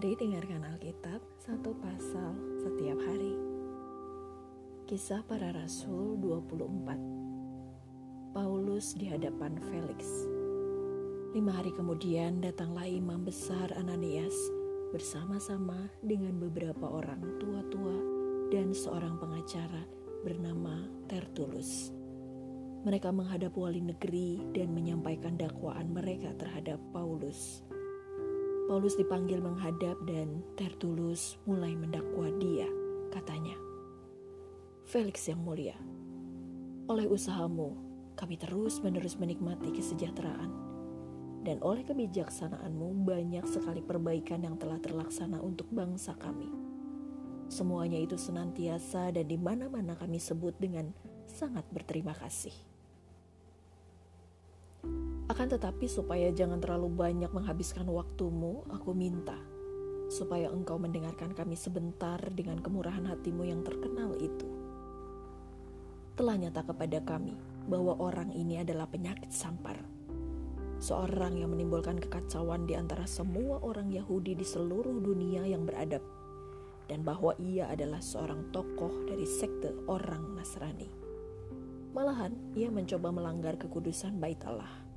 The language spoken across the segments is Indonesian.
Mari dengarkan Alkitab satu pasal setiap hari. Kisah para Rasul 24 Paulus di hadapan Felix Lima hari kemudian datanglah imam besar Ananias bersama-sama dengan beberapa orang tua-tua dan seorang pengacara bernama Tertulus. Mereka menghadap wali negeri dan menyampaikan dakwaan mereka terhadap Paulus. Paulus dipanggil menghadap dan Tertulus mulai mendakwa dia, katanya. Felix yang mulia, oleh usahamu kami terus-menerus menikmati kesejahteraan dan oleh kebijaksanaanmu banyak sekali perbaikan yang telah terlaksana untuk bangsa kami. Semuanya itu senantiasa dan di mana-mana kami sebut dengan sangat berterima kasih. Akan tetapi supaya jangan terlalu banyak menghabiskan waktumu, aku minta supaya engkau mendengarkan kami sebentar dengan kemurahan hatimu yang terkenal itu. Telah nyata kepada kami bahwa orang ini adalah penyakit sampar seorang yang menimbulkan kekacauan di antara semua orang Yahudi di seluruh dunia yang beradab, dan bahwa ia adalah seorang tokoh dari sekte orang Nasrani. Malahan, ia mencoba melanggar kekudusan Bait Allah.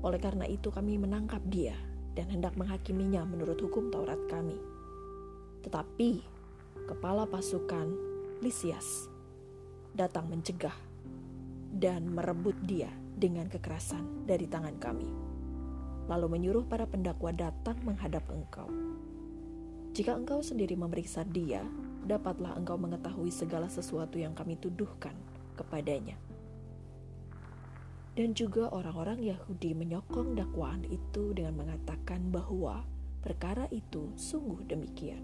Oleh karena itu, kami menangkap dia dan hendak menghakiminya menurut hukum Taurat kami. Tetapi, kepala pasukan Lisias datang mencegah dan merebut dia dengan kekerasan dari tangan kami, lalu menyuruh para pendakwa datang menghadap engkau. Jika engkau sendiri memeriksa dia, dapatlah engkau mengetahui segala sesuatu yang kami tuduhkan kepadanya. Dan juga orang-orang Yahudi menyokong dakwaan itu dengan mengatakan bahwa perkara itu sungguh demikian.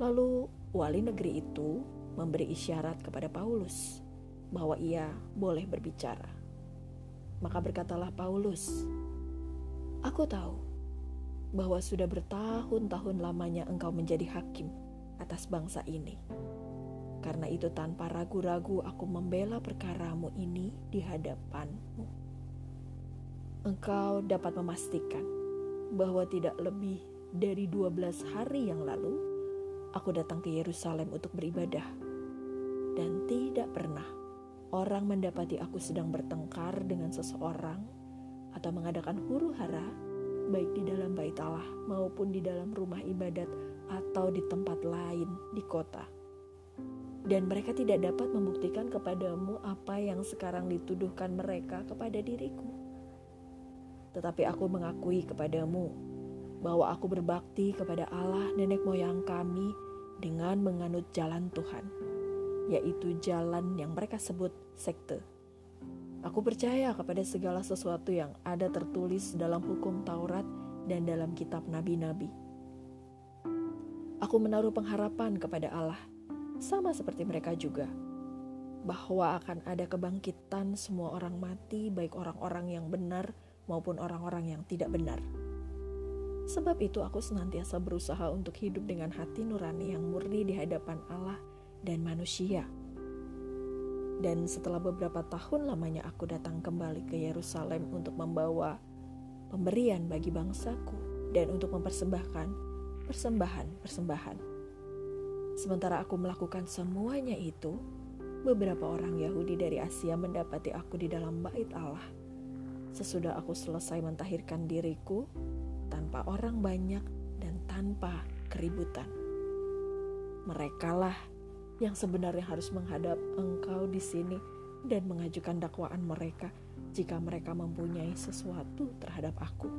Lalu wali negeri itu memberi isyarat kepada Paulus bahwa ia boleh berbicara. Maka berkatalah Paulus, Aku tahu bahwa sudah bertahun-tahun lamanya engkau menjadi hakim atas bangsa ini. Karena itu tanpa ragu-ragu aku membela perkaramu ini di hadapanmu. Engkau dapat memastikan bahwa tidak lebih dari 12 hari yang lalu aku datang ke Yerusalem untuk beribadah dan tidak pernah orang mendapati aku sedang bertengkar dengan seseorang atau mengadakan huru hara, baik di dalam bait Allah maupun di dalam rumah ibadat atau di tempat lain di kota. Dan mereka tidak dapat membuktikan kepadamu apa yang sekarang dituduhkan mereka kepada diriku. Tetapi aku mengakui kepadamu bahwa aku berbakti kepada Allah nenek moyang kami dengan menganut jalan Tuhan yaitu jalan yang mereka sebut sekte. Aku percaya kepada segala sesuatu yang ada tertulis dalam hukum Taurat dan dalam kitab nabi-nabi. Aku menaruh pengharapan kepada Allah, sama seperti mereka juga, bahwa akan ada kebangkitan semua orang mati, baik orang-orang yang benar maupun orang-orang yang tidak benar. Sebab itu, aku senantiasa berusaha untuk hidup dengan hati nurani yang murni di hadapan Allah dan manusia. Dan setelah beberapa tahun lamanya aku datang kembali ke Yerusalem untuk membawa pemberian bagi bangsaku dan untuk mempersembahkan persembahan-persembahan. Sementara aku melakukan semuanya itu, beberapa orang Yahudi dari Asia mendapati aku di dalam bait Allah. Sesudah aku selesai mentahirkan diriku tanpa orang banyak dan tanpa keributan. Merekalah yang sebenarnya harus menghadap engkau di sini dan mengajukan dakwaan mereka jika mereka mempunyai sesuatu terhadap aku.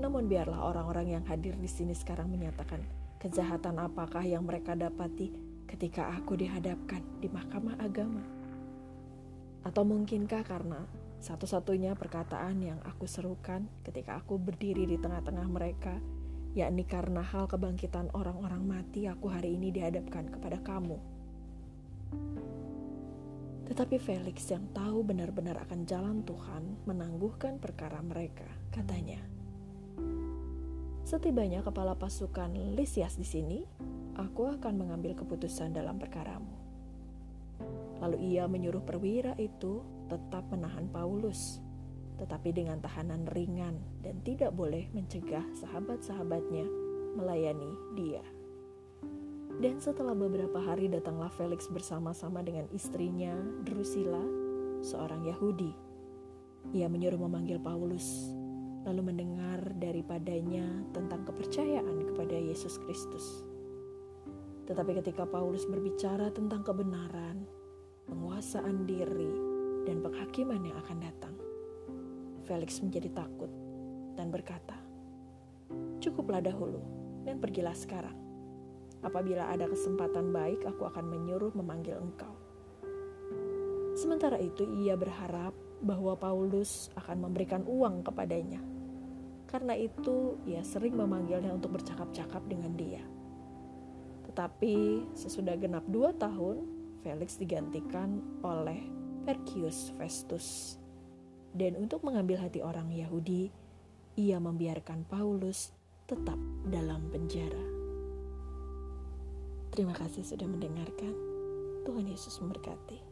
Namun biarlah orang-orang yang hadir di sini sekarang menyatakan kejahatan apakah yang mereka dapati ketika aku dihadapkan di mahkamah agama. Atau mungkinkah karena satu-satunya perkataan yang aku serukan ketika aku berdiri di tengah-tengah mereka yakni karena hal kebangkitan orang-orang mati aku hari ini dihadapkan kepada kamu. Tetapi Felix yang tahu benar-benar akan jalan Tuhan menangguhkan perkara mereka, katanya. Setibanya kepala pasukan Lisias di sini, aku akan mengambil keputusan dalam perkaramu. Lalu ia menyuruh perwira itu tetap menahan Paulus. tetapi dengan tahanan ringan dan tidak boleh mencegah sahabat-sahabatnya melayani dia. Dan setelah beberapa hari datanglah Felix bersama-sama dengan istrinya Drusilla, seorang Yahudi. Ia menyuruh memanggil Paulus, lalu mendengar daripadanya tentang kepercayaan kepada Yesus Kristus. Tetapi ketika Paulus berbicara tentang kebenaran, penguasaan diri, dan penghakiman yang akan datang, Felix menjadi takut dan berkata, "Cukuplah dahulu, dan pergilah sekarang. Apabila ada kesempatan baik, aku akan menyuruh memanggil engkau." Sementara itu, ia berharap bahwa Paulus akan memberikan uang kepadanya. Karena itu, ia sering memanggilnya untuk bercakap-cakap dengan dia. Tetapi sesudah genap dua tahun, Felix digantikan oleh Perkius Festus dan untuk mengambil hati orang Yahudi, ia membiarkan Paulus tetap dalam penjara. Terima kasih sudah mendengarkan. Tuhan Yesus memberkati.